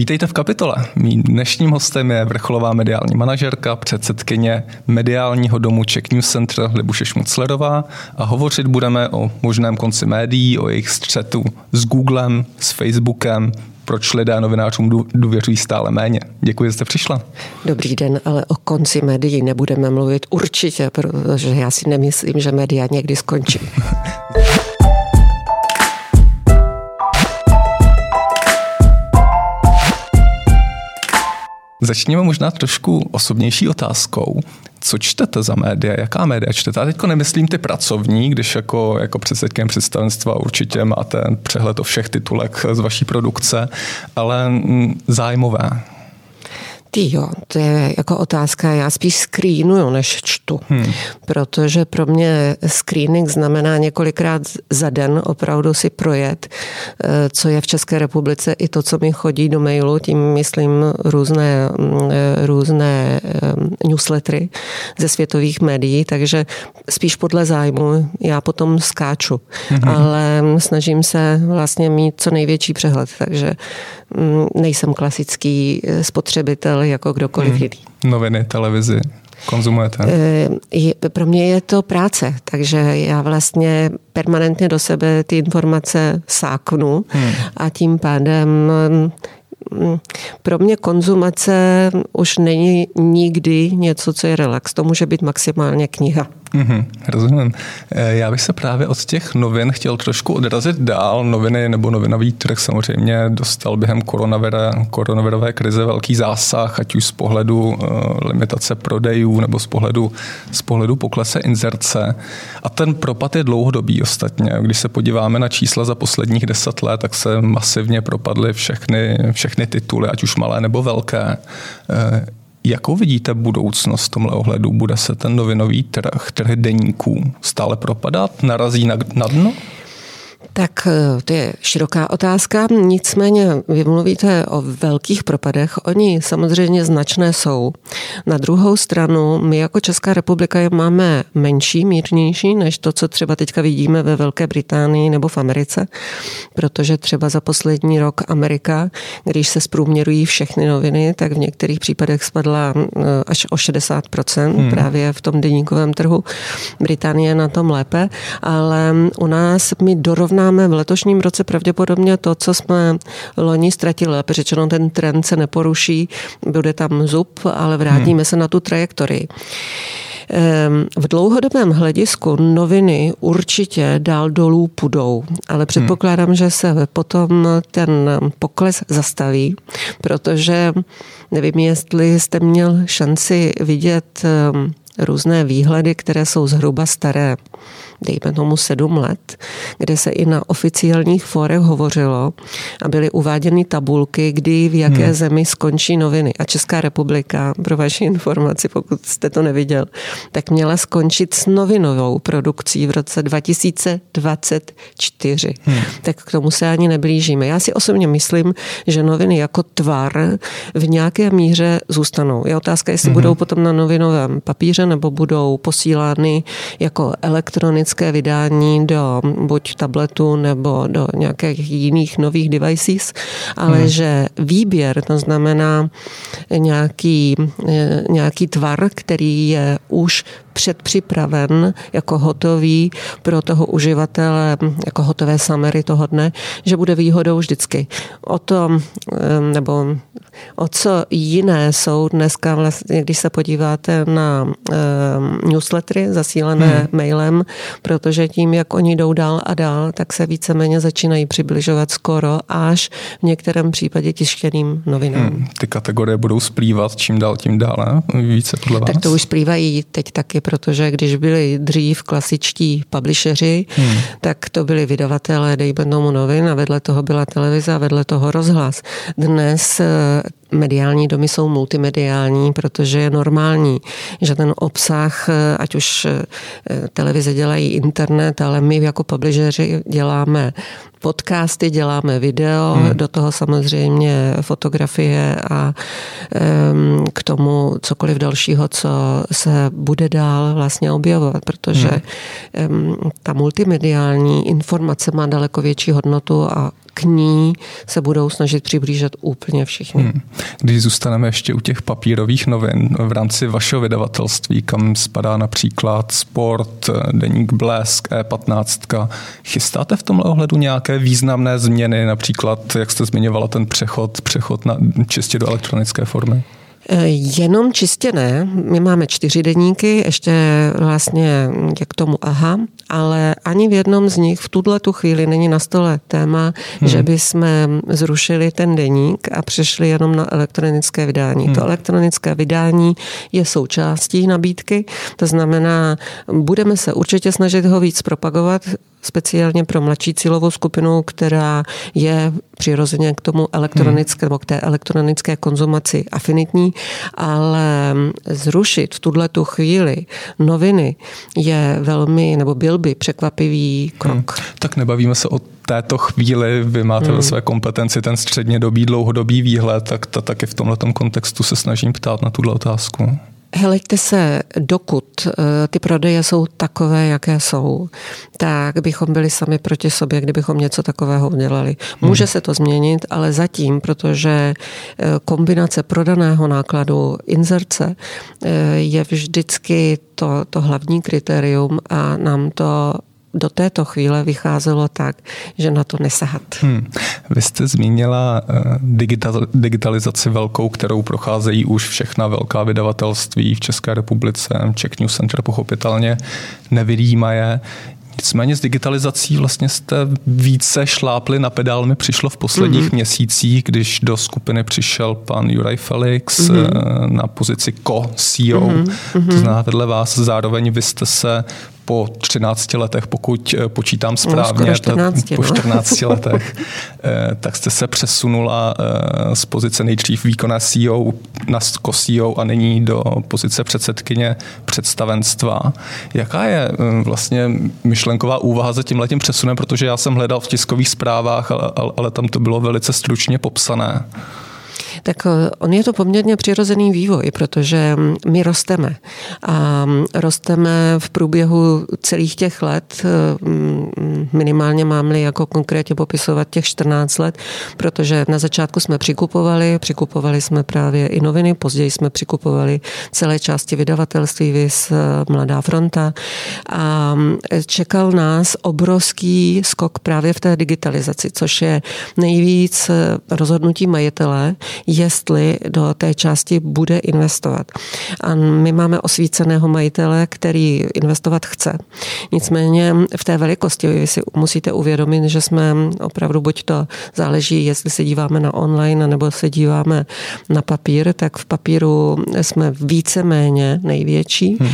Vítejte v kapitole. Mým dnešním hostem je vrcholová mediální manažerka, předsedkyně mediálního domu Czech News Center Libuše Šmuclerová a hovořit budeme o možném konci médií, o jejich střetu s Googlem, s Facebookem, proč lidé novinářům důvěřují stále méně. Děkuji, že jste přišla. Dobrý den, ale o konci médií nebudeme mluvit určitě, protože já si nemyslím, že média někdy skončí. Začněme možná trošku osobnější otázkou. Co čtete za média? Jaká média čtete? A teďko nemyslím ty pracovní, když jako, jako předsedkem představenstva určitě máte přehled o všech titulech z vaší produkce, ale mm, zájmové. Ty jo, to je jako otázka, já spíš screenuju, než čtu, hmm. protože pro mě screening znamená několikrát za den opravdu si projet, eh, co je v České republice i to, co mi chodí do mailu, tím myslím různé, mm, eh, různé eh, newslettery ze světových médií, takže spíš podle zájmu já potom skáču, hmm. ale snažím se vlastně mít co největší přehled, takže nejsem klasický spotřebitel jako kdokoliv hmm. jiný. Noviny, televizi konzumujete? E, pro mě je to práce, takže já vlastně permanentně do sebe ty informace sáknu hmm. a tím pádem mm, pro mě konzumace už není nikdy něco, co je relax. To může být maximálně kniha. Mm-hmm, rozumím. Eh, já bych se právě od těch novin chtěl trošku odrazit dál. Noviny nebo novinový trh samozřejmě dostal během koronavirové krize velký zásah, ať už z pohledu uh, limitace prodejů nebo z pohledu, z pohledu poklese inzerce. A ten propad je dlouhodobý ostatně. Když se podíváme na čísla za posledních deset let, tak se masivně propadly všechny, všechny tituly, ať už malé nebo velké. Jakou vidíte budoucnost v tomhle ohledu? Bude se ten novinový trh, trh deníků stále propadat? Narazí na, na dno? Tak eh, to je široká otázka, nicméně vy mluvíte o velkých propadech, oni samozřejmě značné jsou. Na druhou stranu, my jako Česká republika je máme menší, mírnější, než to, co třeba teďka vidíme ve Velké Británii nebo v Americe, protože třeba za poslední rok Amerika, když se zprůměrují všechny noviny, tak v některých případech spadla eh, až o 60% hmm. právě v tom deníkovém trhu. Británie je na tom lépe, ale u nás my dorovnáváme porovnáme v letošním roce pravděpodobně to, co jsme loni ztratili, lépe řečeno ten trend se neporuší, bude tam zub, ale vrátíme hmm. se na tu trajektorii. Ehm, v dlouhodobém hledisku noviny určitě dál dolů půjdou, ale předpokládám, hmm. že se potom ten pokles zastaví, protože nevím, jestli jste měl šanci vidět ehm, různé výhledy, které jsou zhruba staré dejme tomu sedm let, kde se i na oficiálních fórech hovořilo a byly uváděny tabulky, kdy v jaké hmm. zemi skončí noviny. A Česká republika, pro vaši informaci, pokud jste to neviděl, tak měla skončit s novinovou produkcí v roce 2024. Hmm. Tak k tomu se ani neblížíme. Já si osobně myslím, že noviny jako tvar v nějaké míře zůstanou. Je otázka, jestli hmm. budou potom na novinovém papíře nebo budou posílány jako elektronické fyzické vydání do buď tabletu nebo do nějakých jiných nových devices, ale hmm. že výběr, to znamená nějaký, nějaký tvar, který je už předpřipraven jako hotový pro toho uživatele, jako hotové samery toho dne, že bude výhodou vždycky. O to, nebo o co jiné jsou dneska vlastně, když se podíváte na newslettery zasílené hmm. mailem, protože tím, jak oni jdou dál a dál, tak se víceméně začínají přibližovat skoro až v některém případě tištěným novinám. Hmm. Ty kategorie budou splývat čím dál tím dále, více podle vás? Tak to už splývají teď taky, protože když byli dřív klasičtí publisheri, hmm. tak to byli vydavatelé, dejme tomu novin a vedle toho byla televize a vedle toho rozhlas. Dnes eh, mediální domy jsou multimediální, protože je normální, že ten obsah, eh, ať už eh, televize dělají internet, ale my jako publisheri děláme podcasty, děláme video, hmm. do toho samozřejmě fotografie a um, k tomu cokoliv dalšího, co se bude dál vlastně objevovat, protože hmm. um, ta multimediální informace má daleko větší hodnotu a k ní se budou snažit přiblížit úplně všichni. Hmm. Když zůstaneme ještě u těch papírových novin v rámci vašeho vydavatelství, kam spadá například Sport, Deník Blesk, E15, chystáte v tomhle ohledu nějaké významné změny, například, jak jste zmiňovala, ten přechod, přechod na, čistě do elektronické formy? Eh, jenom čistě ne. My máme čtyři deníky, ještě vlastně je k tomu aha, ale ani v jednom z nich v tuhle tu chvíli není na stole téma, hmm. že by jsme zrušili ten deník a přešli jenom na elektronické vydání. Hmm. To elektronické vydání je součástí nabídky, to znamená, budeme se určitě snažit ho víc propagovat, speciálně pro mladší cílovou skupinu, která je přirozeně k tomu elektronické, nebo k té elektronické konzumaci afinitní, ale zrušit v tuhle tu chvíli noviny je velmi, nebo byl by překvapivý krok. Hmm. Tak nebavíme se o této chvíli vy máte hmm. ve své kompetenci ten střednědobý, dlouhodobý výhled, tak to taky v tomhle kontextu se snažím ptát na tuhle otázku. Helejte se, dokud eh, ty prodeje jsou takové, jaké jsou, tak bychom byli sami proti sobě, kdybychom něco takového udělali. Může hmm. se to změnit, ale zatím, protože eh, kombinace prodaného nákladu, inzerce eh, je vždycky to, to hlavní kritérium a nám to do této chvíle vycházelo tak, že na to nesahat. Hmm. Vy jste zmínila eh, digital, digitalizaci velkou, kterou procházejí už všechna velká vydavatelství v České republice. Czech News Center pochopitelně nevydýmaje. Nicméně s digitalizací vlastně jste více šlápli na pedál, mi přišlo v posledních mm-hmm. měsících, když do skupiny přišel pan Juraj Felix mm-hmm. na pozici co-CEO. Mm-hmm. To znamená, vedle vás zároveň vy jste se po 13 letech, pokud eh, počítám no, správně, no, 14, po 14 letech, eh, tak jste se přesunula eh, z pozice nejdřív výkonné CEO na co-CEO a nyní do pozice předsedkyně představenstva. Jaká je vlastně myšlenková úvaha za tímhletím přesunem, protože já jsem hledal v tiskových zprávách, ale tam to bylo velice stručně popsané tak eh, on je to poměrně přirozený vývoj, protože mm, my rosteme. A mm, rosteme v průběhu celých těch let, eh, mm, minimálně mám-li jako konkrétně popisovat těch 14 let, protože na začátku jsme přikupovali, přikupovali jsme právě i noviny, později jsme přikupovali celé části vydavatelství, vys eh, Mladá fronta a čekal nás obrovský skok právě v té digitalizaci, což je nejvíc rozhodnutí majitele, jestli do té části bude investovat. A my máme osvíceného majitele, který investovat chce. Nicméně v té velikosti vy si musíte uvědomit, že jsme opravdu buď to záleží, jestli se díváme na online, nebo se díváme na papír, tak v papíru jsme víceméně největší. Hmm.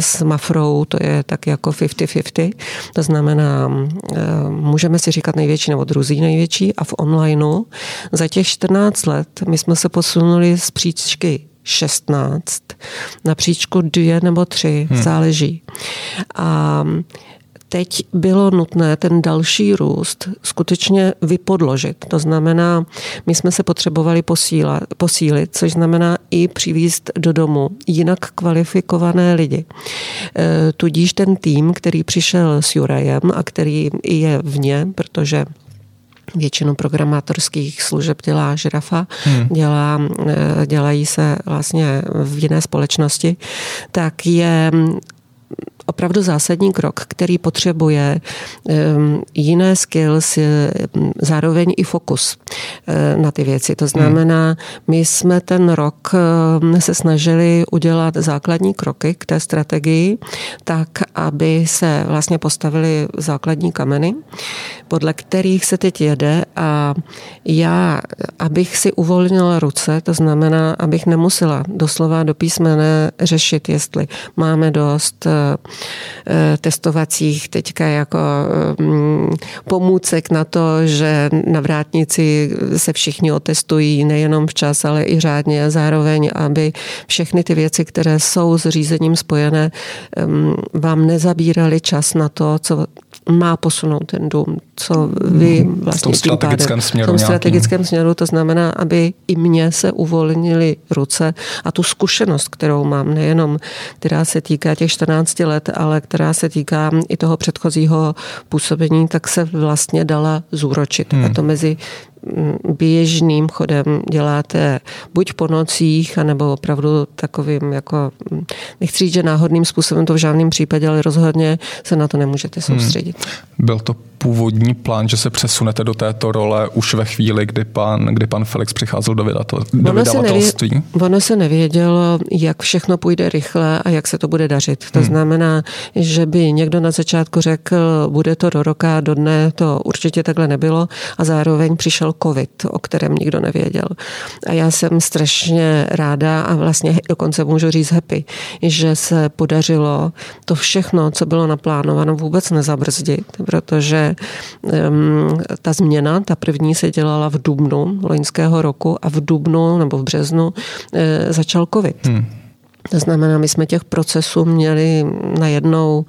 S Mafrou to je tak jako 50-50. To znamená, eh, můžeme si říkat největší nebo druzí největší a v onlineu za těch 14 let my jsme se posunuli z příčky 16 na příčku dvě nebo tři, hmm. záleží. A teď bylo nutné ten další růst skutečně vypodložit. To znamená, my jsme se potřebovali posílat, posílit, což znamená i přivízt do domu jinak kvalifikované lidi. E, tudíž ten tým, který přišel s Jurajem a který je vně, protože většinu programátorských služeb dělá žirafa, hmm. dělá, eh, dělají se vlastně v jiné společnosti, tak je opravdu zásadní krok, který potřebuje um, jiné skills, zároveň i fokus uh, na ty věci. To znamená, my jsme ten rok um, se snažili udělat základní kroky k té strategii, tak, aby se vlastně postavili základní kameny, podle kterých se teď jede a já, abych si uvolnila ruce, to znamená, abych nemusela doslova do písmene řešit, jestli máme dost Eh, testovacích teďka jako mm, pomůcek na to, že na vrátnici se všichni otestují nejenom včas, ale i řádně a zároveň, aby všechny ty věci, které jsou s řízením spojené, vám nezabíraly čas na to, co má posunout ten dům. Co vy mhm. vlastně v tom strategickém pádem, směru. V tom strategickém směru to znamená, aby i mně se uvolnily ruce a tu zkušenost, kterou mám, nejenom která se týká těch 14 let, ale která se týká i toho předchozího působení, tak se vlastně dala zúročit. Hmm. A to mezi běžným chodem děláte buď po nocích, anebo opravdu takovým jako, nechci říct, že náhodným způsobem to v žádném případě, ale rozhodně se na to nemůžete soustředit. Hmm. Byl to původní plán, že se přesunete do této role už ve chvíli, kdy pan, kdy pan Felix přicházel do, vydatel, do ono vydavatelství? Se ono se nevědělo, jak všechno půjde rychle a jak se to bude dařit. To hmm. znamená, že by někdo na začátku řekl, bude to do roka, do dne, to určitě takhle nebylo a zároveň přišel covid, o kterém nikdo nevěděl. A já jsem strašně ráda a vlastně dokonce můžu říct happy, že se podařilo to všechno, co bylo naplánováno, vůbec nezabrzdit, protože ta změna, ta první se dělala v dubnu loňského roku a v dubnu nebo v březnu eh, začal covid. Hmm. To znamená, my jsme těch procesů měli najednou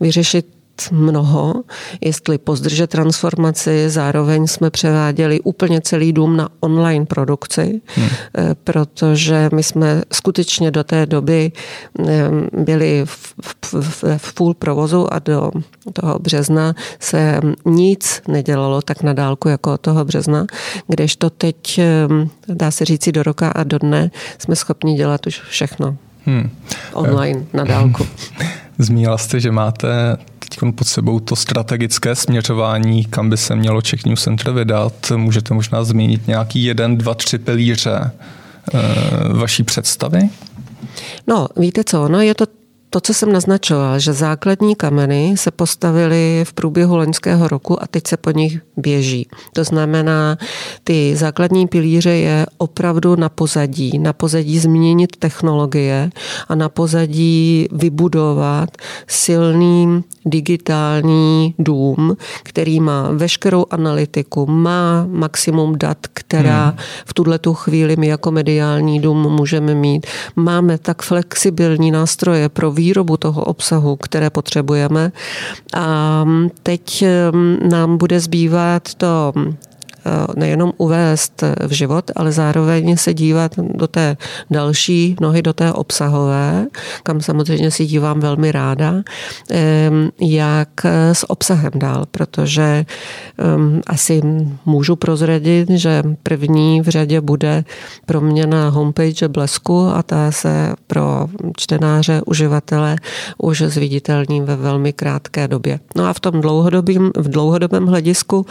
vyřešit mnoho, jestli pozdržet transformaci, zároveň jsme převáděli úplně celý dům na online produkci, hmm. Eh, protože my jsme skutečně do té doby eh, byli v, v, v půl provozu a do toho března se nic nedělalo tak na dálku jako od toho března, kdežto teď, eh, dá se říci do roka a do dne, jsme schopni dělat už všechno. Hmm. Online, na dálku. Zmínila jste, že máte teď pod sebou to strategické směřování, kam by se mělo Czech News Center vydat. Můžete možná zmínit nějaký jeden, dva, tři pilíře eh, vaší představy? No, víte co, no je to to, co jsem naznačoval, že základní kameny se postavily v průběhu loňského roku a teď se po nich běží. To znamená, ty základní pilíře je opravdu na pozadí. Na pozadí změnit technologie a na pozadí vybudovat silný digitální dům, který má veškerou analytiku, má maximum dat, která hmm. v tuhle tu chvíli my jako mediální dům můžeme mít. Máme tak flexibilní nástroje pro výrobu toho obsahu, které potřebujeme. A teď nám bude zbývat to nejenom uvést v život, ale zároveň se dívat do té další nohy, do té obsahové, kam samozřejmě si dívám velmi ráda, jak s obsahem dál, protože asi můžu prozradit, že první v řadě bude proměna homepage Blesku a ta se pro čtenáře, uživatele už zviditelní ve velmi krátké době. No a v tom dlouhodobém, v dlouhodobém hledisku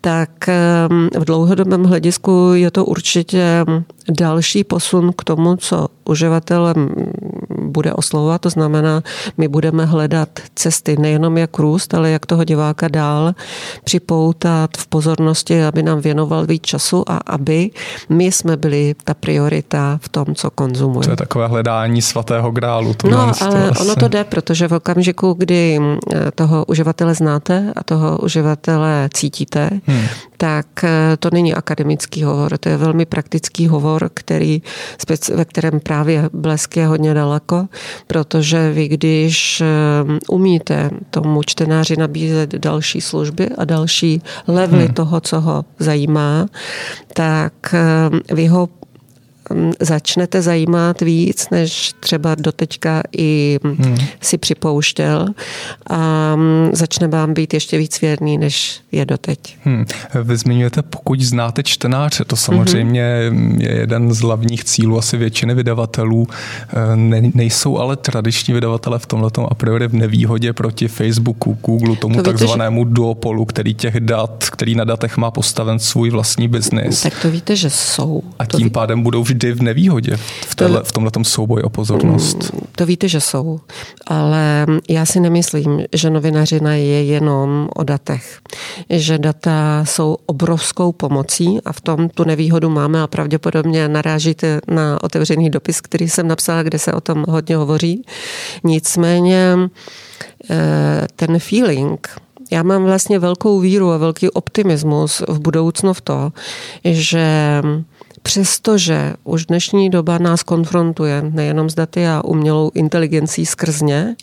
tak Ehm, v dlouhodobém hledisku je to určitě další posun k tomu, co uživatelem bude oslovovat. To znamená, my budeme hledat cesty nejenom jak růst, ale jak toho diváka dál připoutat v pozornosti, aby nám věnoval víc času a aby my jsme byli ta priorita v tom, co konzumuje. To je takové hledání svatého grálu. To no, ale asi. ono to jde, protože v okamžiku, kdy eh, toho uživatele znáte a toho uživatele cítíte, hmm. tak eh, to není akademický hovor, to je velmi praktický hovor, který, ve kterém právě blesk je hodně daleko, protože vy, když eh, umíte tomu čtenáři nabízet další služby a další levely hmm. toho, co ho zajímá, tak eh, vy ho začnete zajímat víc, než třeba doteďka i hmm. si připouštěl a mm, začne vám být ještě víc věrný, než je doteď. Hmm. Vy zmiňujete, pokud znáte čtenáře, to samozřejmě hmm. je jeden z hlavních cílů asi většiny vydavatelů. E, ne, nejsou ale tradiční vydavatele v tomhle a priori v nevýhodě proti Facebooku, Google, tomu to takzvanému že... duopolu, který těch dat, který na datech má postaven svůj vlastní biznis. Tak to víte, že jsou. A tím ví... pádem budou vždy v nevýhodě v, téhle, v tomhle souboji o pozornost? Mm, to víte, že jsou, ale já si nemyslím, že novinařina je jenom o datech. Že data jsou obrovskou pomocí a v tom tu nevýhodu máme a pravděpodobně narážíte na otevřený dopis, který jsem napsala, kde se o tom hodně hovoří. Nicméně eh, ten feeling, já mám vlastně velkou víru a velký optimismus v budoucnu v to, že Přestože už dnešní doba nás konfrontuje nejenom s daty a umělou inteligencí skrzně,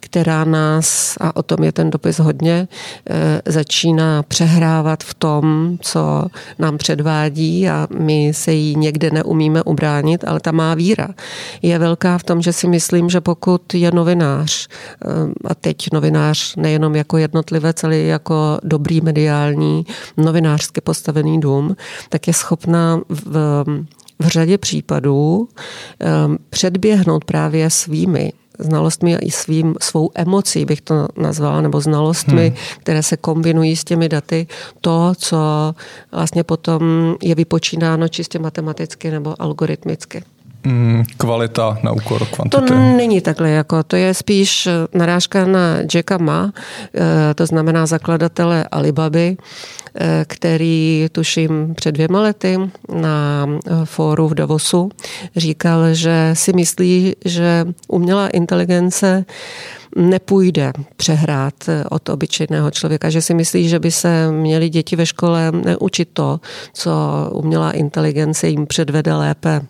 která nás, a o tom je ten dopis hodně, eh, začíná přehrávat v tom, co nám předvádí a my se jí někde neumíme ubránit, ale ta má víra. Je velká v tom, že si myslím, že pokud je novinář, eh, a teď novinář nejenom jako jednotlivec, ale jako dobrý mediální, novinářsky postavený dům, tak je schopná v, v řadě případů eh, předběhnout právě svými znalostmi a i svým, svou emocí bych to nazvala, nebo znalostmi, hmm. které se kombinují s těmi daty, to, co vlastně potom je vypočínáno čistě matematicky nebo algoritmicky. Hmm, kvalita na úkor kvantity. To není takhle, jako to je spíš narážka na Jacka Ma, eh, to znamená zakladatele Alibaby, eh, který tuším před dvěma lety na eh, fóru v Davosu říkal, že si myslí, že umělá inteligence nepůjde přehrát od obyčejného člověka, že si myslí, že by se měli děti ve škole učit to, co umělá inteligence jim předvede lépe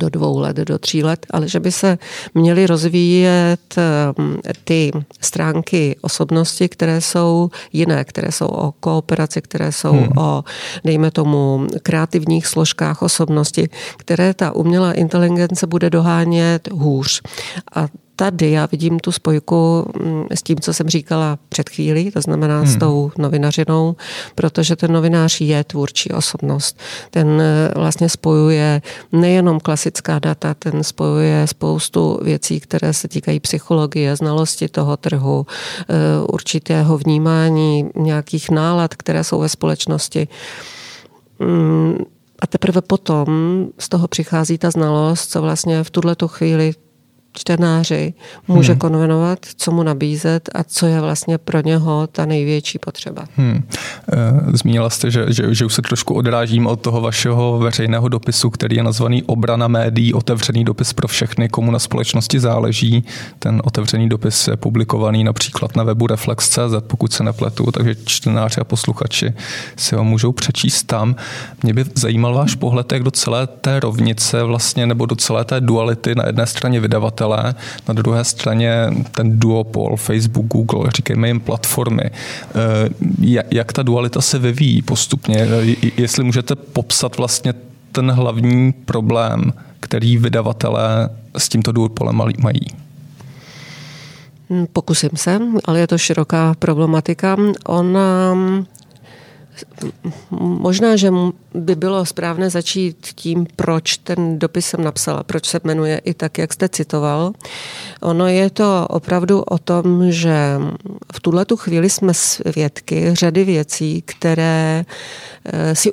do dvou let, do tří let, ale že by se měly rozvíjet um, ty stránky osobnosti, které jsou jiné, které jsou o kooperaci, které jsou hmm. o, dejme tomu, kreativních složkách osobnosti, které ta umělá inteligence bude dohánět hůř. A tady já vidím tu spojku mm, s tím, co jsem říkala před chvílí, to znamená hmm. s tou novinařinou, protože ten novinář je tvůrčí osobnost. Ten eh, vlastně spojuje nejenom klasická data, ten spojuje spoustu věcí, které se týkají psychologie, znalosti toho trhu, eh, určitého vnímání nějakých nálad, které jsou ve společnosti. Mm, a teprve potom z toho přichází ta znalost, co vlastně v tuhle chvíli čtenáři může hmm. konvenovat, co mu nabízet a co je vlastně pro něho ta největší potřeba. Hmm. Eh, zmínila jste, že, že, že už se trošku odrážím od toho vašeho veřejného dopisu, který je nazvaný Obrana médií, otevřený dopis pro všechny, komu na společnosti záleží. Ten otevřený dopis je publikovaný například na webu Reflex.cz, pokud se nepletu, takže čtenáři a posluchači si ho můžou přečíst tam. Mě by zajímal váš pohled, jak do celé té rovnice vlastně, nebo do celé té duality na jedné straně vydavatel uživatelé, na druhé straně ten duopol Facebook, Google, říkejme jim platformy. Eh, jak ta dualita se vyvíjí postupně? Eh, jestli můžete popsat vlastně ten hlavní problém, který vydavatelé s tímto duopolem mají? Hm, pokusím se, ale je to široká problematika. Ona Možná, že by bylo správné začít tím, proč ten dopis jsem napsala, proč se jmenuje i tak, jak jste citoval. Ono je to opravdu o tom, že v tuhle tu chvíli jsme svědky řady věcí, které eh, si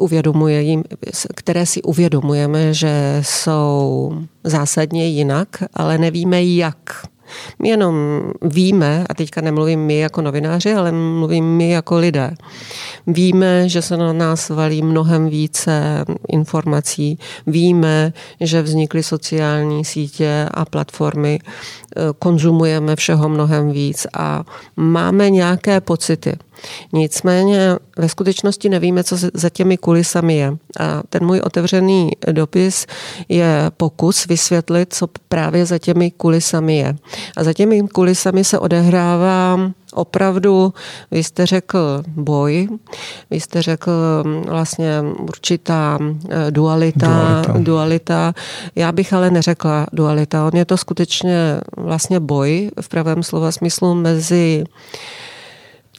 které si uvědomujeme, že jsou zásadně jinak, ale nevíme jak. My jenom víme, a teďka nemluvím my jako novináři, ale mluvím my jako lidé. Víme, že se na nás valí mnohem více informací. Víme, že vznikly sociální sítě a platformy. Konzumujeme všeho mnohem víc a máme nějaké pocity. Nicméně ve skutečnosti nevíme, co za těmi kulisami je. A ten můj otevřený dopis je pokus vysvětlit, co právě za těmi kulisami je. A za těmi kulisami se odehrává opravdu, vy jste řekl boj, vy jste řekl mm, vlastně určitá e, dualita, dualita. dualita. Já bych ale neřekla dualita. On je to skutečně vlastně boj v pravém slova smyslu mezi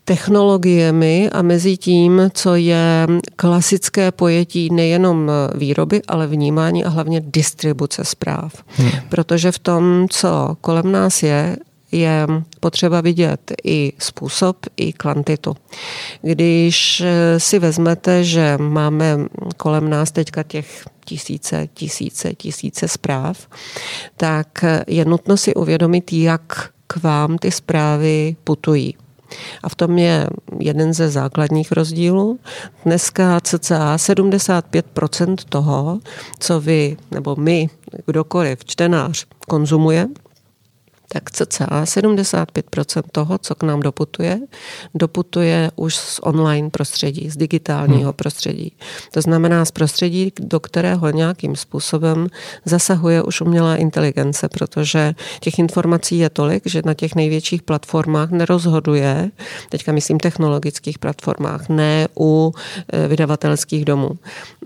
technologiemi a mezi tím, co je klasické pojetí nejenom výroby, ale vnímání a hlavně distribuce zpráv. Hmm. Protože v tom, co kolem nás je, je potřeba vidět i způsob, i kvantitu. Když si vezmete, že máme kolem nás teďka těch tisíce, tisíce, tisíce zpráv, tak je nutno si uvědomit, jak k vám ty zprávy putují. A v tom je jeden ze základních rozdílů. Dneska cca 75% toho, co vy nebo my, kdokoliv, čtenář, konzumuje, tak cca 75% toho, co k nám doputuje, doputuje už z online prostředí, z digitálního hmm. prostředí. To znamená z prostředí, do kterého nějakým způsobem zasahuje už umělá inteligence, protože těch informací je tolik, že na těch největších platformách nerozhoduje, teďka myslím technologických platformách, ne u e, vydavatelských domů.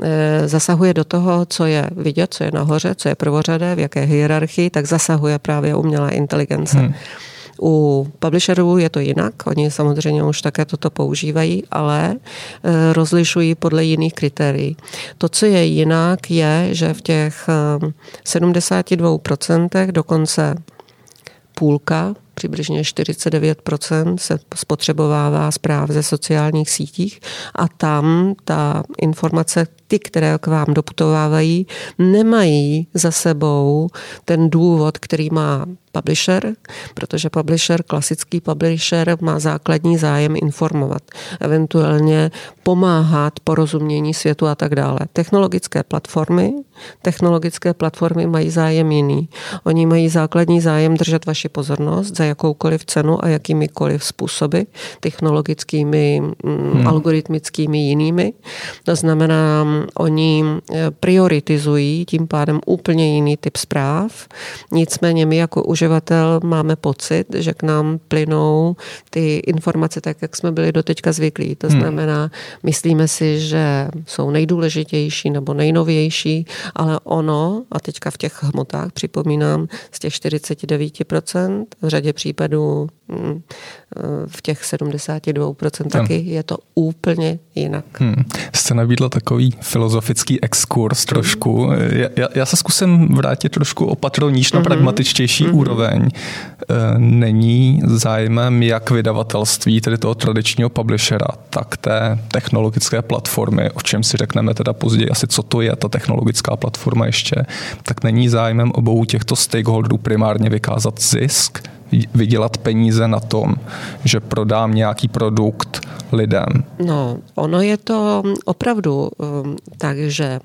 E, zasahuje do toho, co je vidět, co je nahoře, co je prvořadé, v jaké hierarchii, tak zasahuje právě umělá inteligence. Hmm. U publisherů je to jinak, oni samozřejmě už také toto používají, ale e, rozlišují podle jiných kritérií. To, co je jinak, je, že v těch 72% dokonce půlka přibližně 49% se spotřebovává zpráv ze sociálních sítích a tam ta informace, ty, které k vám doputovávají, nemají za sebou ten důvod, který má publisher, protože publisher, klasický publisher má základní zájem informovat, eventuálně pomáhat porozumění světu a tak dále. Technologické platformy, technologické platformy mají zájem jiný. Oni mají základní zájem držet vaši pozornost jakoukoliv cenu a jakýmikoliv způsoby, technologickými, mm, hmm. algoritmickými jinými. To znamená, oni eh, prioritizují tím pádem úplně jiný typ zpráv. Nicméně my jako uživatel máme pocit, že k nám plynou ty informace tak, jak jsme byli doteďka zvyklí. To hmm. znamená, hmm. myslíme si, že jsou nejdůležitější nebo nejnovější, ale ono, a teďka v těch hmotách připomínám, z těch 49% v řadě případů mm, v těch 72% taky je to úplně jinak. Hmm. Jste nabídla takový filozofický exkurs trošku. Já, já, já se zkusím vrátit trošku opatro níž na mm-hmm. pragmatičtější mm-hmm. úroveň. E, není zájmem jak vydavatelství, tedy toho tradičního publishera, tak té technologické platformy, o čem si řekneme teda později asi, co to je ta technologická platforma ještě, tak není zájmem obou těchto stakeholderů primárně vykázat zisk, vydělat peníze na tom, že prodám nějaký produkt lidem? No, ono je to opravdu um, tak, že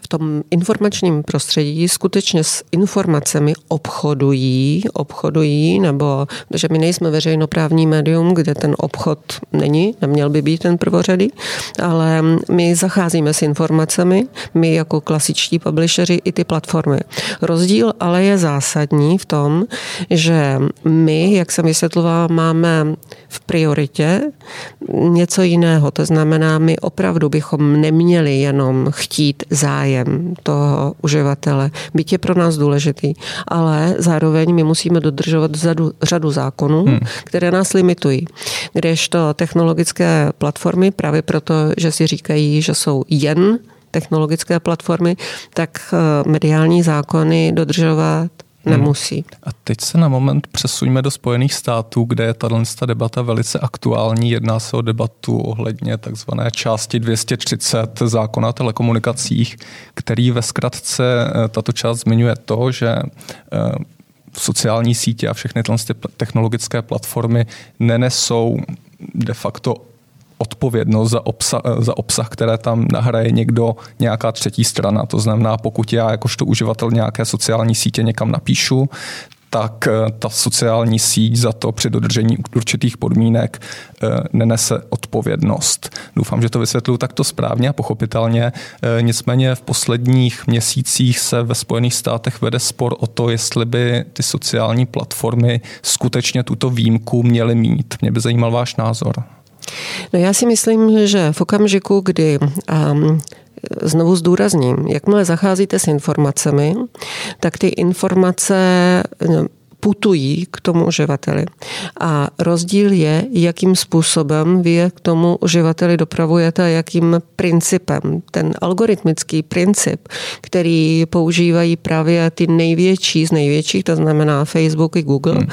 v tom informačním prostředí skutečně s informacemi obchodují, obchodují, nebo že my nejsme veřejnoprávní médium, kde ten obchod není, neměl by být ten prvořady, ale my zacházíme s informacemi, my jako klasičtí publisheri i ty platformy. Rozdíl ale je zásadní v tom, že my, jak jsem vysvětlovala, máme v prioritě něco jiného. To znamená, my opravdu bychom neměli jenom chtít zájem toho uživatele, byť je pro nás důležitý, ale zároveň my musíme dodržovat řadu, řadu zákonů, hmm. které nás limitují. Kdežto technologické platformy právě proto, že si říkají, že jsou jen technologické platformy, tak eh, mediální zákony dodržovat Hmm. nemusí. A teď se na moment přesuňme do Spojených států, kde je tato debata velice aktuální. Jedná se o debatu ohledně takzvané části 230 zákona o telekomunikacích, který ve zkratce eh, tato část zmiňuje to, že eh, sociální sítě a všechny ty technologické platformy nenesou de facto odpovědnost za obsah, za obsah, které tam nahraje někdo, nějaká třetí strana. To znamená, pokud já jakožto uživatel nějaké sociální sítě někam napíšu, tak eh, ta sociální síť za to při dodržení určitých podmínek eh, nenese odpovědnost. Doufám, že to vysvětluji takto správně a pochopitelně. Eh, nicméně v posledních měsících se ve Spojených státech vede spor o to, jestli by ty sociální platformy skutečně tuto výjimku měly mít. Mě by zajímal váš názor. No já si myslím, že v okamžiku, kdy um, znovu zdůrazním, jakmile zacházíte s informacemi, tak ty informace putují k tomu uživateli. A rozdíl je, jakým způsobem vy je k tomu uživateli dopravujete a jakým principem. Ten algoritmický princip, který používají právě ty největší z největších, to znamená Facebook i Google, hmm.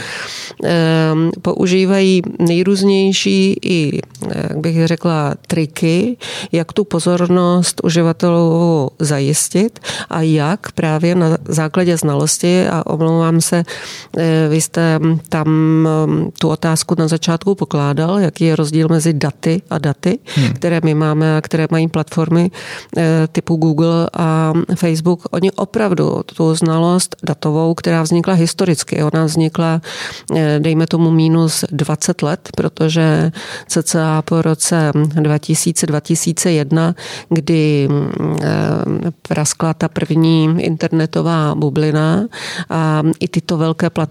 Ehm, používají nejrůznější i, jak bych řekla, triky, jak tu pozornost uživatelů zajistit a jak právě na základě znalosti, a omlouvám se, Vy jste tam tu otázku na začátku pokládal, jaký je rozdíl mezi daty a daty, hmm. které my máme a které mají platformy typu Google a Facebook. Oni opravdu tu znalost datovou, která vznikla historicky, ona vznikla, dejme tomu, minus 20 let, protože cca po roce 2000-2001, kdy praskla ta první internetová bublina a i tyto velké platformy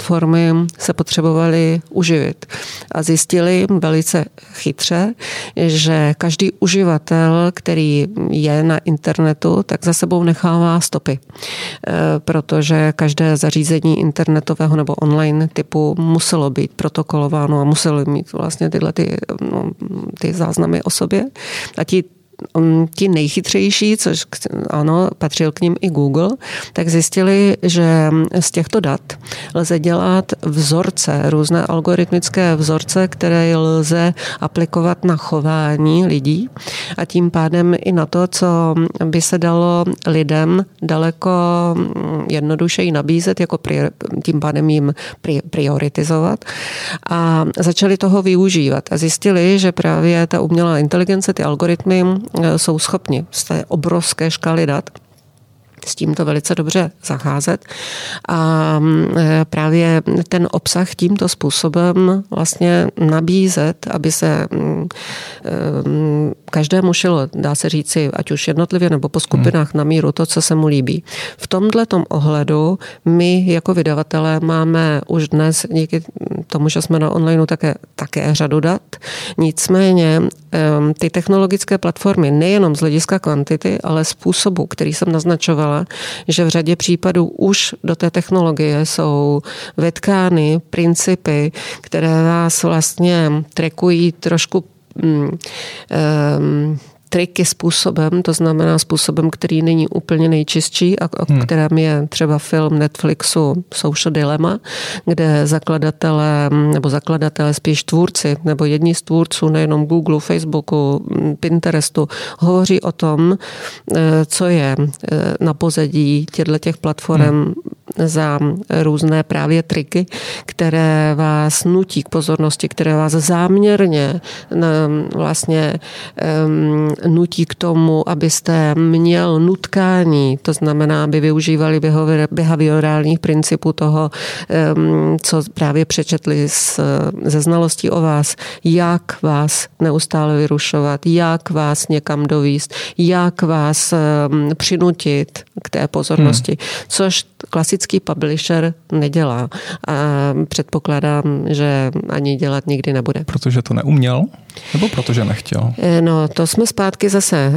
se potřebovaly uživit. A zjistili velice chytře, že každý uživatel, který je na internetu, tak za sebou nechává stopy. E, protože každé zařízení internetového nebo online typu muselo být protokolováno a muselo mít vlastně tyhle ty, no, ty záznamy o sobě. A ti ti nejchytřejší, což ano, patřil k ním i Google, tak zjistili, že z těchto dat lze dělat vzorce, různé algoritmické vzorce, které lze aplikovat na chování lidí a tím pádem i na to, co by se dalo lidem daleko jednodušeji nabízet, jako tím pádem jim prioritizovat. A začali toho využívat a zjistili, že právě ta umělá inteligence, ty algoritmy jsou schopni z té obrovské škály dat s tímto velice dobře zacházet. A mm, e, právě ten obsah tímto způsobem vlastně nabízet, aby se mm, e, mm, každému šilo, dá se říci, ať už jednotlivě nebo po skupinách na míru to, co se mu líbí. V tomhle ohledu my jako vydavatelé máme už dnes díky tomu, že jsme na onlineu také, také řadu dat. Nicméně ty technologické platformy nejenom z hlediska kvantity, ale způsobu, který jsem naznačovala, že v řadě případů už do té technologie jsou vetkány principy, které vás vlastně trekují trošku um, um, triky způsobem, to znamená způsobem, který není úplně nejčistší a o hmm. kterém je třeba film Netflixu Social Dilemma, kde zakladatelé, nebo zakladatelé spíš tvůrci, nebo jedni z tvůrců nejenom Google, Facebooku, Pinterestu, hovoří o tom, eh, co je eh, na pozadí těchto těch platform hmm za různé právě triky, které vás nutí k pozornosti, které vás záměrně vlastně nutí k tomu, abyste měl nutkání, to znamená, aby využívali behaviorálních principů toho, co právě přečetli ze znalostí o vás, jak vás neustále vyrušovat, jak vás někam dovíst, jak vás přinutit k té pozornosti, hmm. což klasický publisher nedělá. A předpokládám, že ani dělat nikdy nebude. Protože to neuměl? Nebo protože nechtěl? Eh, no, to jsme zpátky zase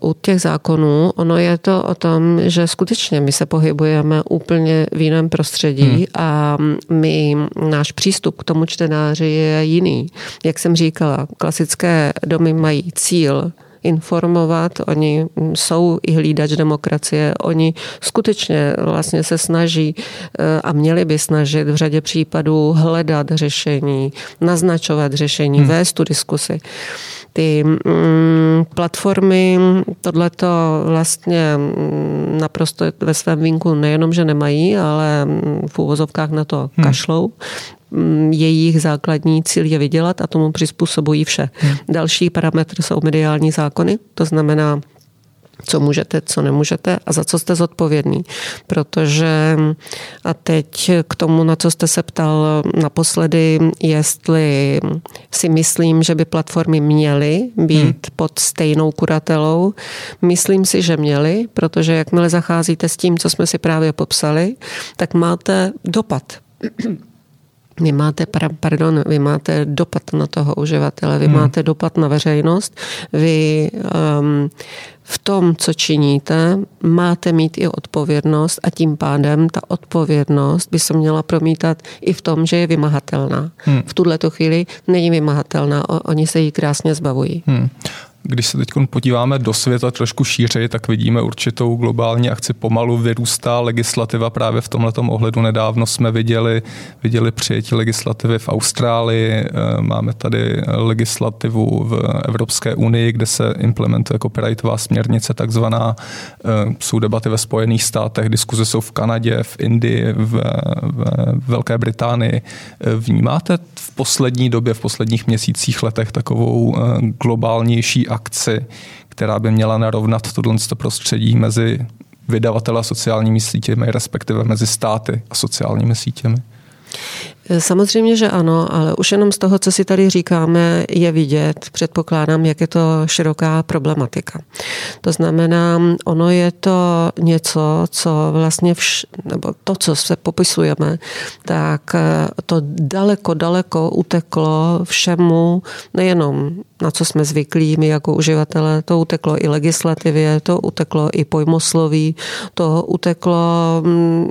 uh, u těch zákonů. Ono je to o tom, že skutečně my se pohybujeme úplně v jiném prostředí hmm. a my, náš přístup k tomu čtenáři je jiný. Jak jsem říkala, klasické domy mají cíl informovat, oni jsou i hlídač demokracie, oni skutečně vlastně se snaží eh, a měli by snažit v řadě případů hledat řešení, naznačovat řešení, hmm. vést tu diskusi ty mm, platformy tohleto vlastně mm, naprosto ve svém vínku nejenom, že nemají, ale v úvozovkách na to hmm. kašlou. Mm, jejich základní cíl je vydělat a tomu přizpůsobují vše. Hmm. Další parametr jsou mediální zákony, to znamená co můžete, co nemůžete a za co jste zodpovědný. Protože a teď k tomu, na co jste se ptal naposledy, jestli si myslím, že by platformy měly být hmm. pod stejnou kuratelou. Myslím si, že měly, protože jakmile zacházíte s tím, co jsme si právě popsali, tak máte dopad vy máte, pardon, vy máte dopad na toho uživatele, vy hmm. máte dopad na veřejnost, vy um, v tom, co činíte, máte mít i odpovědnost a tím pádem ta odpovědnost by se měla promítat i v tom, že je vymahatelná. Hmm. V tuhle chvíli není vymahatelná, oni se jí krásně zbavují. Hmm. Když se teď podíváme do světa trošku šířeji, tak vidíme určitou globální akci. Pomalu vyrůstá legislativa právě v tomto ohledu. Nedávno jsme viděli, viděli přijetí legislativy v Austrálii, eh, máme tady legislativu v Evropské unii, kde se implementuje copyrightová směrnice takzvaná. Eh, jsou debaty ve Spojených státech, diskuze jsou v Kanadě, v Indii, v, v Velké Británii. Eh, vnímáte v poslední době, v posledních měsících, letech takovou globálnější akci, která by měla narovnat tohle prostředí mezi vydavatele a sociálními sítěmi, respektive mezi státy a sociálními sítěmi? Samozřejmě, že ano, ale už jenom z toho, co si tady říkáme, je vidět, předpokládám, jak je to široká problematika. To znamená, ono je to něco, co vlastně, vš, nebo to, co se popisujeme, tak eh, to daleko, daleko uteklo všemu, nejenom na co jsme zvyklí my jako uživatelé, to uteklo i legislativě, to uteklo i pojmosloví, to uteklo mm,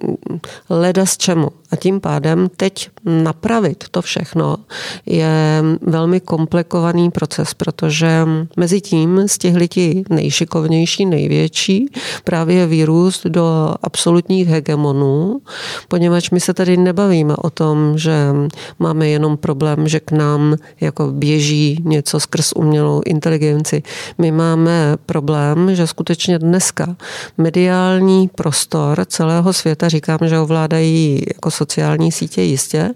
leda z čemu. A tím pádem teď napravit to všechno je velmi komplikovaný proces, protože mezi tím stihli ti nejšikovnější, největší právě vyrůst do absolutních hegemonů, poněvadž my se tady nebavíme o tom, že máme jenom problém, že k nám jako běží něco skrz umělou inteligenci. My máme problém, že skutečně dneska mediální prostor celého světa, říkám, že ovládají jako sociální sítě jistě,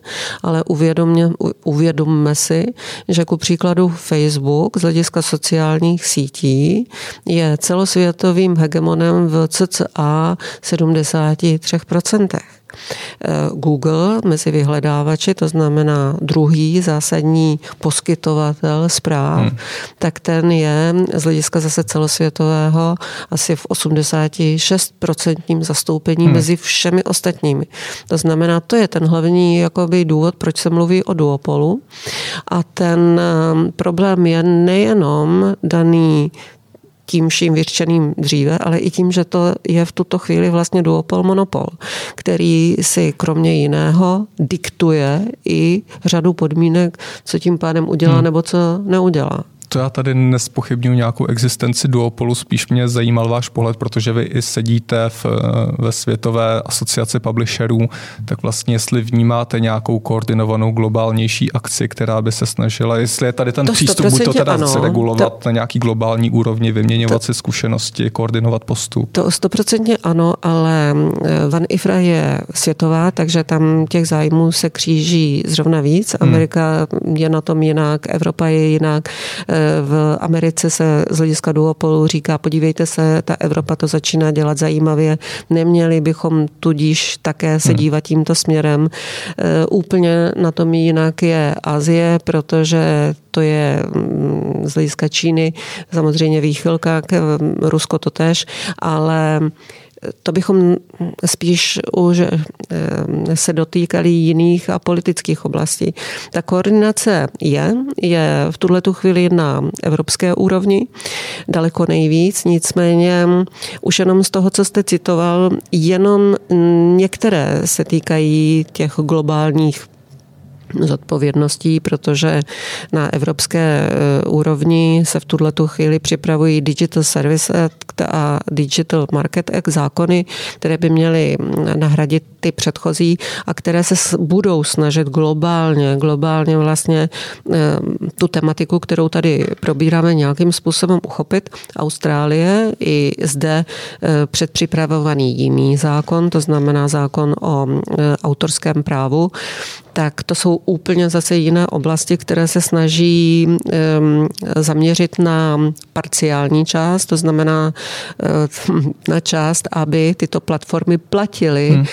ale uvědomě, uvědomme si, že ku příkladu Facebook z hlediska sociálních sítí je celosvětovým hegemonem v cca 73%. Eh, Google mezi vyhledávači, to znamená druhý zásadní poskytovatel zpráv, hmm. tak ten je z hlediska zase celosvětového asi v 86% zastoupení hmm. mezi všemi ostatními. To znamená, to je ten hlavní jakoby důvod, proč se mluví o duopolu. A ten eh, problém je nejenom daný tím vším vyřčeným dříve, ale i tím, že to je v tuto chvíli vlastně duopol monopol, který si kromě jiného diktuje i řadu podmínek, co tím pádem udělá hmm. nebo co neudělá to já tady nespochybnuju nějakou existenci duopolu, spíš mě zajímal váš pohled, protože vy i sedíte v, ve Světové asociaci publisherů, tak vlastně jestli vnímáte nějakou koordinovanou globálnější akci, která by se snažila, jestli je tady ten to přístup, buď to teda ano, regulovat to, na nějaký globální úrovni, vyměňovat to, si zkušenosti, koordinovat postup. To stoprocentně ano, ale eh, Van Ifra je světová, takže tam těch zájmů se kříží zrovna víc. Hmm. Amerika hmm. je na tom jinak, Evropa je jinak, eh, v Americe se z hlediska duopolu říká, podívejte se, ta Evropa to začíná dělat zajímavě, neměli bychom tudíž také se hmm. dívat tímto směrem. E, úplně na tom jinak je Azie, protože to je mm, z hlediska Číny samozřejmě výchylka, Rusko to tež, ale to bychom spíš už eh, se dotýkali jiných a politických oblastí. Ta koordinace je, je v tuhle chvíli na evropské úrovni daleko nejvíc, nicméně už jenom z toho, co jste citoval, jenom některé se týkají těch globálních zodpovědností, protože na evropské eh, úrovni se v tuhle chvíli připravují Digital Service Act a Digital Market Act zákony, které by měly nahradit ty předchozí a které se budou snažit globálně, globálně vlastně eh, tu tematiku, kterou tady probíráme nějakým způsobem uchopit. Austrálie i zde eh, předpřipravovaný jiný zákon, to znamená zákon o autorském právu, tak to jsou úplně zase jiné oblasti, které se snaží zaměřit na parciální část, to znamená eh, na část, aby tyto platformy platily hmm.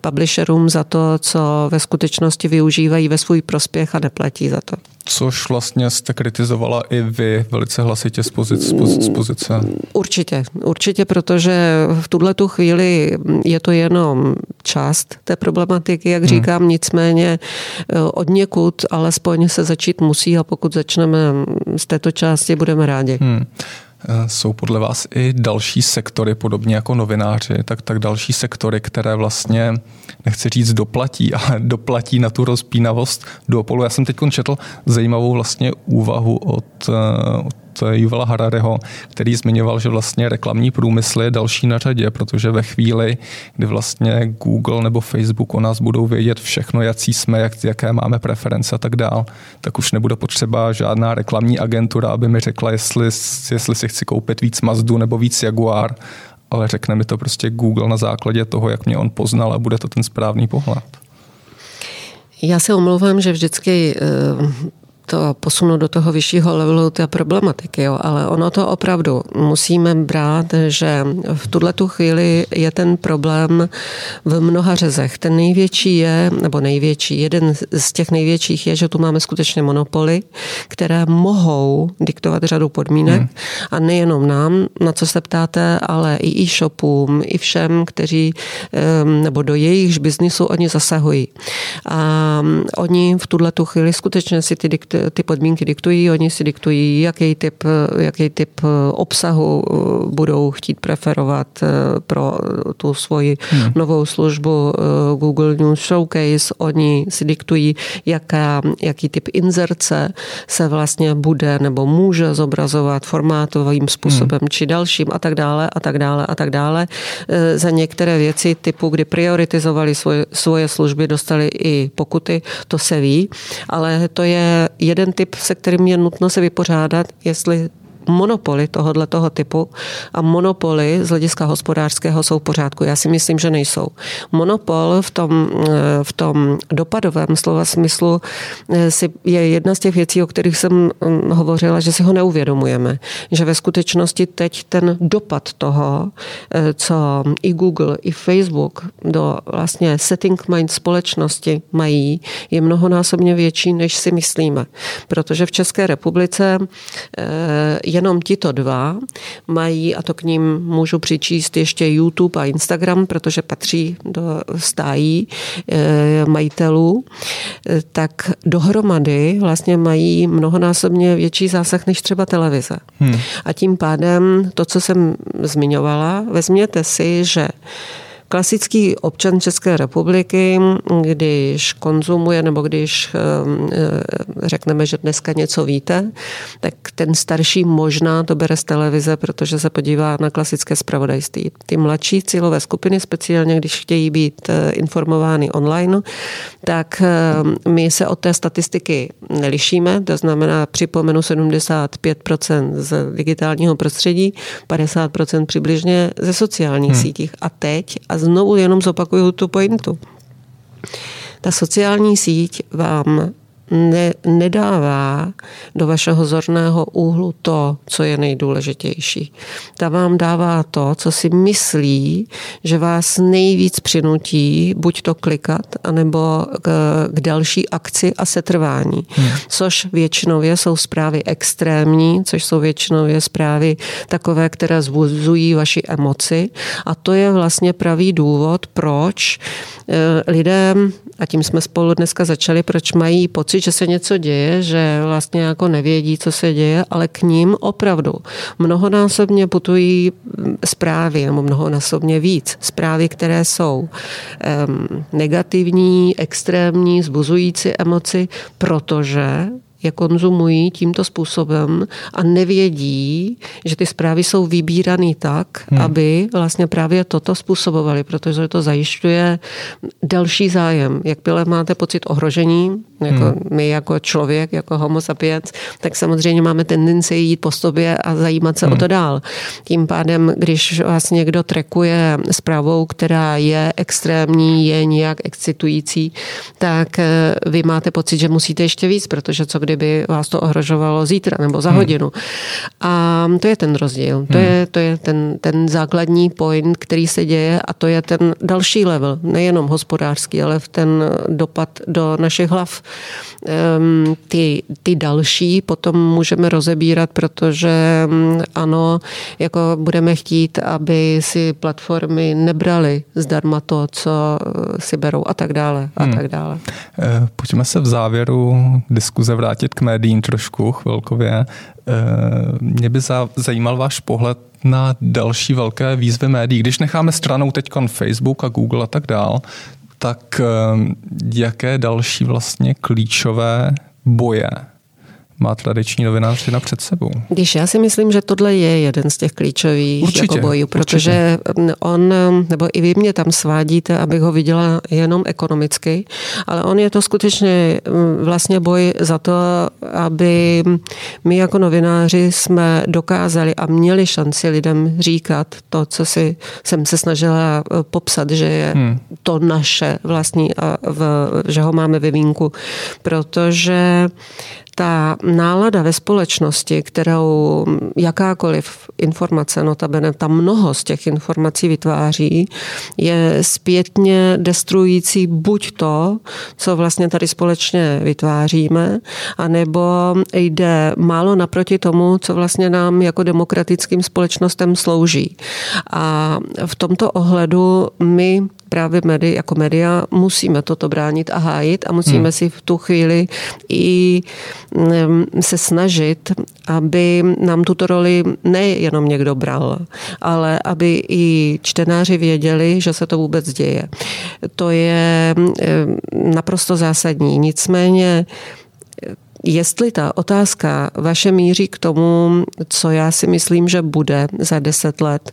publisherům za to, co ve skutečnosti využívají ve svůj prospěch a neplatí za to. Což vlastně jste kritizovala i vy velice hlasitě z pozice. Z pozice. Určitě, určitě, protože v tuhle tu chvíli je to jenom část té problematiky, jak hmm. říkám, nicméně eh, od někud alespoň se začít musí a pokud začneme z této části, budeme rádi. Hmm. Jsou podle vás i další sektory, podobně jako novináři, tak, tak další sektory, které vlastně, nechci říct doplatí, ale doplatí na tu rozpínavost duopolu. Já jsem teď četl zajímavou vlastně úvahu od, eh, od Juvala Harareho, který zmiňoval, že vlastně reklamní průmysl je další na řadě, protože ve chvíli, kdy vlastně Google nebo Facebook o nás budou vědět všechno, jaký jsme, jak, jaké máme preference a tak dál, tak už nebude potřeba žádná reklamní agentura, aby mi řekla, jestli, jestli si chci koupit víc Mazdu nebo víc Jaguar, ale řekne mi to prostě Google na základě toho, jak mě on poznal a bude to ten správný pohled. Já se omlouvám, že vždycky eh, to posunu do toho vyššího levelu té problematiky, jo, ale ono to opravdu musíme brát, že v tuhle tu chvíli je ten problém v mnoha řezech. Ten největší je, nebo největší, jeden z těch největších je, že tu máme skutečně monopoly, které mohou diktovat řadu podmínek hmm. a nejenom nám, na co se ptáte, ale i e-shopům, i všem, kteří, nebo do jejichž biznisu oni zasahují. A oni v tuhle tu chvíli skutečně si ty dikt ty podmínky diktují, oni si diktují, jaký typ, jaký typ obsahu eh, budou chtít preferovat eh, pro tu svoji hmm. novou službu eh, Google News Showcase. Oni si diktují, jaká, jaký typ inzerce se vlastně bude nebo může zobrazovat formátovým způsobem hmm. či dalším a tak dále a tak dále a tak dále. Za některé věci typu, kdy prioritizovali svoje, svoje služby, dostali i pokuty, to se ví, ale to je jeden typ, se kterým je nutno se vypořádat, jestli monopoly tohohle toho typu a monopoly z hlediska hospodářského jsou v pořádku. Já si myslím, že nejsou. Monopol v tom, v tom dopadovém slova smyslu eh, je jedna z těch věcí, o kterých jsem hm, hovořila, že si ho neuvědomujeme. Že ve skutečnosti teď ten dopad toho, eh, co i Google, i Facebook do vlastně setting mind společnosti mají, je mnohonásobně větší, než si myslíme. Protože v České republice je eh, jenom tito dva mají, a to k ním můžu přičíst ještě YouTube a Instagram, protože patří do stájí eh, majitelů, eh, tak dohromady vlastně mají mnohonásobně větší zásah než třeba televize. Hmm. A tím pádem to, co jsem zmiňovala, vezměte si, že Klasický občan České republiky, když konzumuje nebo když ehm, eh, řekneme, že dneska něco víte, tak ten starší možná to bere z televize, protože se podívá na klasické zpravodajství. Ty mladší cílové skupiny, speciálně když chtějí být eh, informovány online, tak ehm, my se od té statistiky nelišíme, to znamená připomenu 75% z digitálního prostředí, 50% přibližně ze sociálních hmm. sítích. A teď, a znovu jenom zopakuju tu pointu. Ta sociální síť vám ne, nedává do vašeho zorného úhlu to, co je nejdůležitější. Ta vám dává to, co si myslí, že vás nejvíc přinutí buď to klikat, anebo k, k další akci a setrvání. Hmm. Což většinově jsou zprávy extrémní, což jsou většinově zprávy takové, které zvuzují vaši emoci. A to je vlastně pravý důvod, proč eh, lidem, a tím jsme spolu dneska začali, proč mají pocit, pocit, že se něco děje, že vlastně jako nevědí, co se děje, ale k ním opravdu mnohonásobně putují zprávy, nebo mnohonásobně víc. Zprávy, které jsou um, negativní, extrémní, zbuzující emoci, protože je konzumují tímto způsobem a nevědí, že ty zprávy jsou vybírané tak, hmm. aby vlastně právě toto způsobovali, protože to zajišťuje další zájem. Jakmile máte pocit ohrožení, jako hmm. my jako člověk, jako homo sapiens, tak samozřejmě máme tendenci jít po sobě a zajímat se hmm. o to dál. Tím pádem, když vás někdo trekuje zprávou, která je extrémní, je nějak excitující, tak eh, vy máte pocit, že musíte ještě víc, protože co kdyby vás to ohrožovalo zítra nebo za hmm. hodinu. A to je ten rozdíl. To hmm. je, to je ten, ten základní point, který se děje a to je ten další level, nejenom hospodářský, ale v ten dopad do našich hlav. Ehm, ty, ty další potom můžeme rozebírat, protože mm, ano, jako budeme chtít, aby si platformy nebrali zdarma to, co si berou a tak dále a hmm. tak dále. Eh, pojďme se v závěru diskuze vrátit k médiím trošku chvilkově. Eh, mě by zajímal váš pohled na další velké výzvy médií. Když necháme stranou teď Facebook a Google a tak dál, tak ehm, jaké další vlastně klíčové boje má tradiční novinářina před sebou. Když já si myslím, že tohle je jeden z těch klíčových určitě, jako bojů, protože určitě. on, nebo i vy mě tam svádíte, abych ho viděla jenom ekonomicky, ale on je to skutečně mm, vlastně boj za to, aby my jako novináři jsme dokázali a měli šanci lidem říkat to, co si jsem se snažila eh, popsat, že je hmm. to naše vlastní a v, že ho máme ve vínku, protože ta nálada ve společnosti, kterou jakákoliv informace, notabene tam mnoho z těch informací vytváří, je zpětně destruující buď to, co vlastně tady společně vytváříme, anebo jde málo naproti tomu, co vlastně nám jako demokratickým společnostem slouží. A v tomto ohledu my právě medi, jako média musíme toto bránit a hájit a musíme hmm. si v tu chvíli i mm, se snažit, aby nám tuto roli nejenom někdo bral, ale aby i čtenáři věděli, že se to vůbec děje. To je mm, naprosto zásadní. Nicméně Jestli ta otázka vaše míří k tomu, co já si myslím, že bude za deset let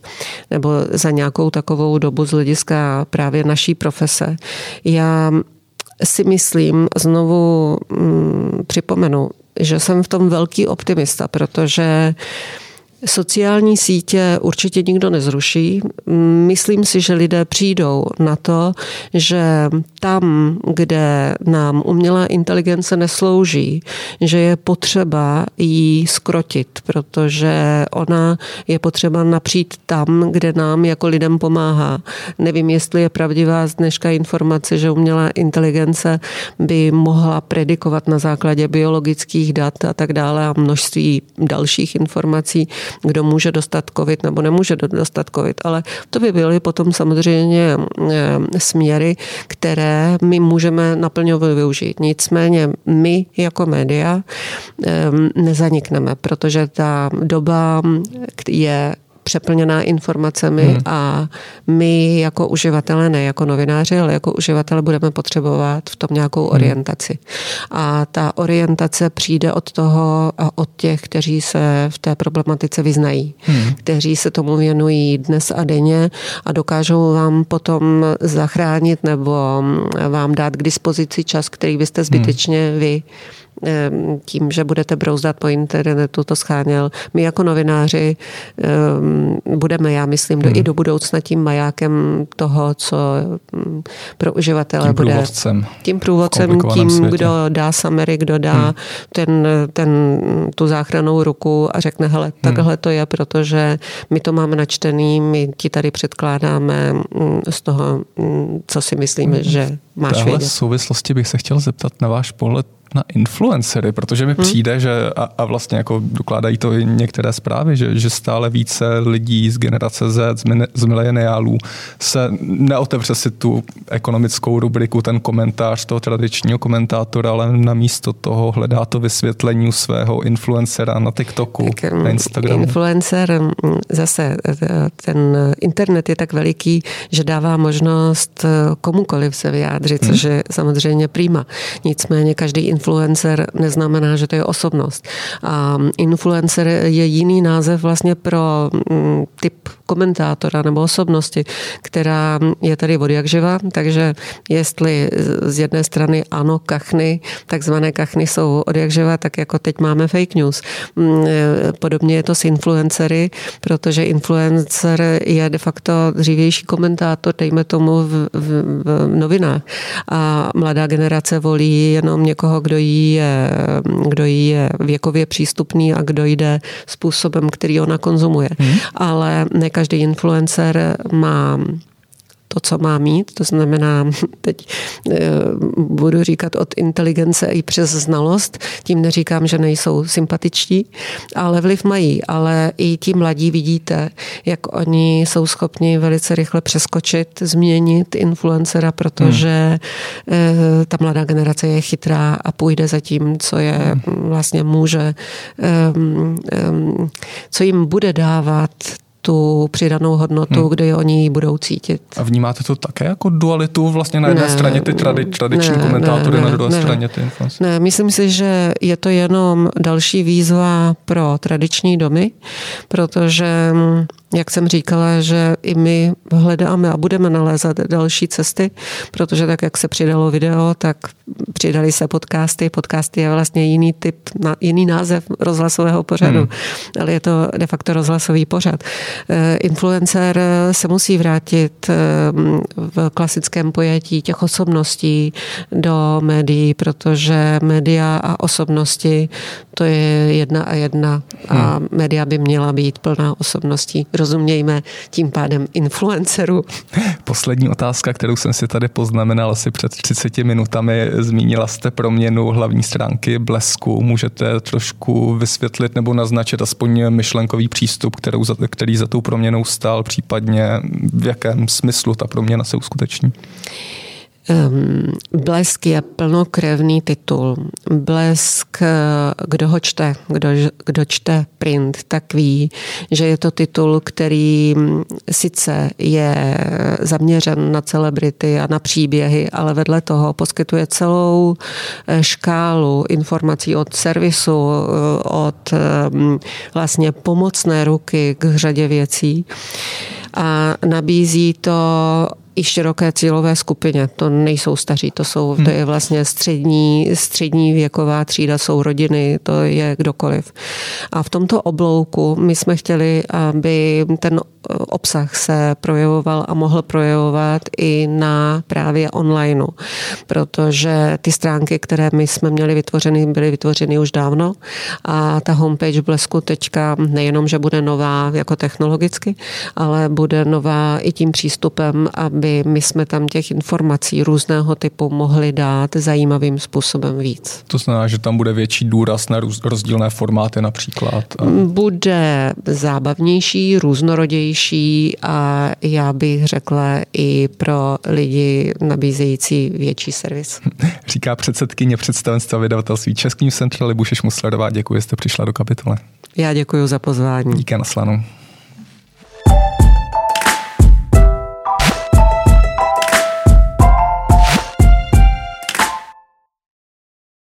nebo za nějakou takovou dobu z hlediska právě naší profese, já si myslím, znovu mm, připomenu, že jsem v tom velký optimista, protože Sociální sítě určitě nikdo nezruší. Myslím si, že lidé přijdou na to, že tam, kde nám umělá inteligence neslouží, že je potřeba jí skrotit, protože ona je potřeba napřít tam, kde nám jako lidem pomáhá. Nevím, jestli je pravdivá z dneška informace, že umělá inteligence by mohla predikovat na základě biologických dat a tak dále a množství dalších informací, kdo může dostat covid nebo nemůže dostat covid, ale to by byly potom samozřejmě eh, směry, které my můžeme naplňovat využít. Nicméně my jako média eh, nezanikneme, protože ta doba je přeplněná informacemi hmm. a my jako uživatelé, ne jako novináři, ale jako uživatelé budeme potřebovat v tom nějakou hmm. orientaci. A ta orientace přijde od toho a od těch, kteří se v té problematice vyznají, hmm. kteří se tomu věnují dnes a denně a dokážou vám potom zachránit nebo vám dát k dispozici čas, který byste hmm. zbytečně vy tím, že budete brouzdat po internetu, to scháněl. My jako novináři budeme, já myslím, do, hmm. i do budoucna tím majákem toho, co mm, pro uživatele tím bude. Průvodcem. Tím průvodcem, tím, světě. kdo dá samery, kdo dá hmm. ten, ten, tu záchranou ruku a řekne, hele, hmm. takhle to je, protože my to máme načtený, my ti tady předkládáme mm, z toho, mm, co si myslíme, hmm. že máš vědět. V souvislosti bych se chtěl zeptat na váš pohled na influencery, protože mi hmm. přijde, že a, a vlastně jako dokládají to i některé zprávy, že, že stále více lidí z generace Z, z, z mileniálů se neotevře si tu ekonomickou rubriku, ten komentář toho tradičního komentátora, ale namísto toho hledá to vysvětlení svého influencera na TikToku, tak, na Instagramu. Influencer, zase ten internet je tak veliký, že dává možnost komukoliv se vyjádřit, hmm. což je samozřejmě prima. Nicméně každý influencer neznamená, že to je osobnost. A influencer je jiný název vlastně pro mm, typ komentátora nebo osobnosti, která je tady od jak živa, takže jestli z jedné strany ano, kachny, takzvané kachny jsou od jak živa, tak jako teď máme fake news. Mm, podobně je to s influencery, protože influencer je de facto dřívější komentátor, dejme tomu v, v, v novinách. A mladá generace volí jenom někoho, kdo jí je, kdo jí je věkově přístupný a kdo jde způsobem, který ona konzumuje. Hmm. Ale ne každý influencer má to, co má mít. To znamená, teď eh, budu říkat od inteligence i přes znalost. Tím neříkám, že nejsou sympatičtí, ale vliv mají. Ale i ti mladí vidíte, jak oni jsou schopni velice rychle přeskočit, změnit influencera, protože hmm. ta mladá generace je chytrá a půjde za tím, co je hmm. vlastně může, co jim bude dávat tu přidanou hodnotu, hmm. kdy oni ji budou cítit. A vnímáte to také jako dualitu? Vlastně na jedné ne, straně ty tradi, tradiční ne, komentátory, ne, na druhé ne, straně ty influencery? Ne, myslím si, že je to jenom další výzva pro tradiční domy, protože jak jsem říkala, že i my hledáme a budeme nalézat další cesty, protože tak, jak se přidalo video, tak přidali se podcasty. Podcasty je vlastně jiný typ, jiný název rozhlasového pořadu, hmm. ale je to de facto rozhlasový pořad. Eh, influencer se musí vrátit eh, v klasickém pojetí těch osobností do médií, protože média a osobnosti to je jedna a jedna a hmm. média by měla být plná osobností rozumějme tím pádem influencerů. Poslední otázka, kterou jsem si tady poznamenal asi před 30 minutami, zmínila jste proměnu hlavní stránky Blesku. Můžete trošku vysvětlit nebo naznačit aspoň myšlenkový přístup, kterou za, který za tou proměnou stál, případně v jakém smyslu ta proměna se uskuteční? Um, blesk je plnokrevný titul. Blesk, kdo ho čte, kdo, kdo čte print, tak ví, že je to titul, který sice je zaměřen na celebrity a na příběhy, ale vedle toho poskytuje celou eh, škálu informací od servisu, eh, od um, vlastně pomocné ruky k řadě věcí a nabízí to i široké cílové skupině. To nejsou staří, to, jsou, to je vlastně střední, střední věková třída, jsou rodiny, to je kdokoliv. A v tomto oblouku my jsme chtěli, aby ten obsah se projevoval a mohl projevovat i na právě onlineu, protože ty stránky, které my jsme měli vytvořeny, byly vytvořeny už dávno a ta homepage Blesku teďka nejenom, že bude nová jako technologicky, ale bude nová i tím přístupem, aby my jsme tam těch informací různého typu mohli dát zajímavým způsobem víc. To znamená, že tam bude větší důraz na rozdílné formáty například? Bude zábavnější, různorodější, a já bych řekla i pro lidi nabízející větší servis. Říká předsedkyně představenstva vydavatelství Českým Central Libuše Šmuslerová. Děkuji, že jste přišla do kapitole. Já děkuji za pozvání. Díky, naslanou.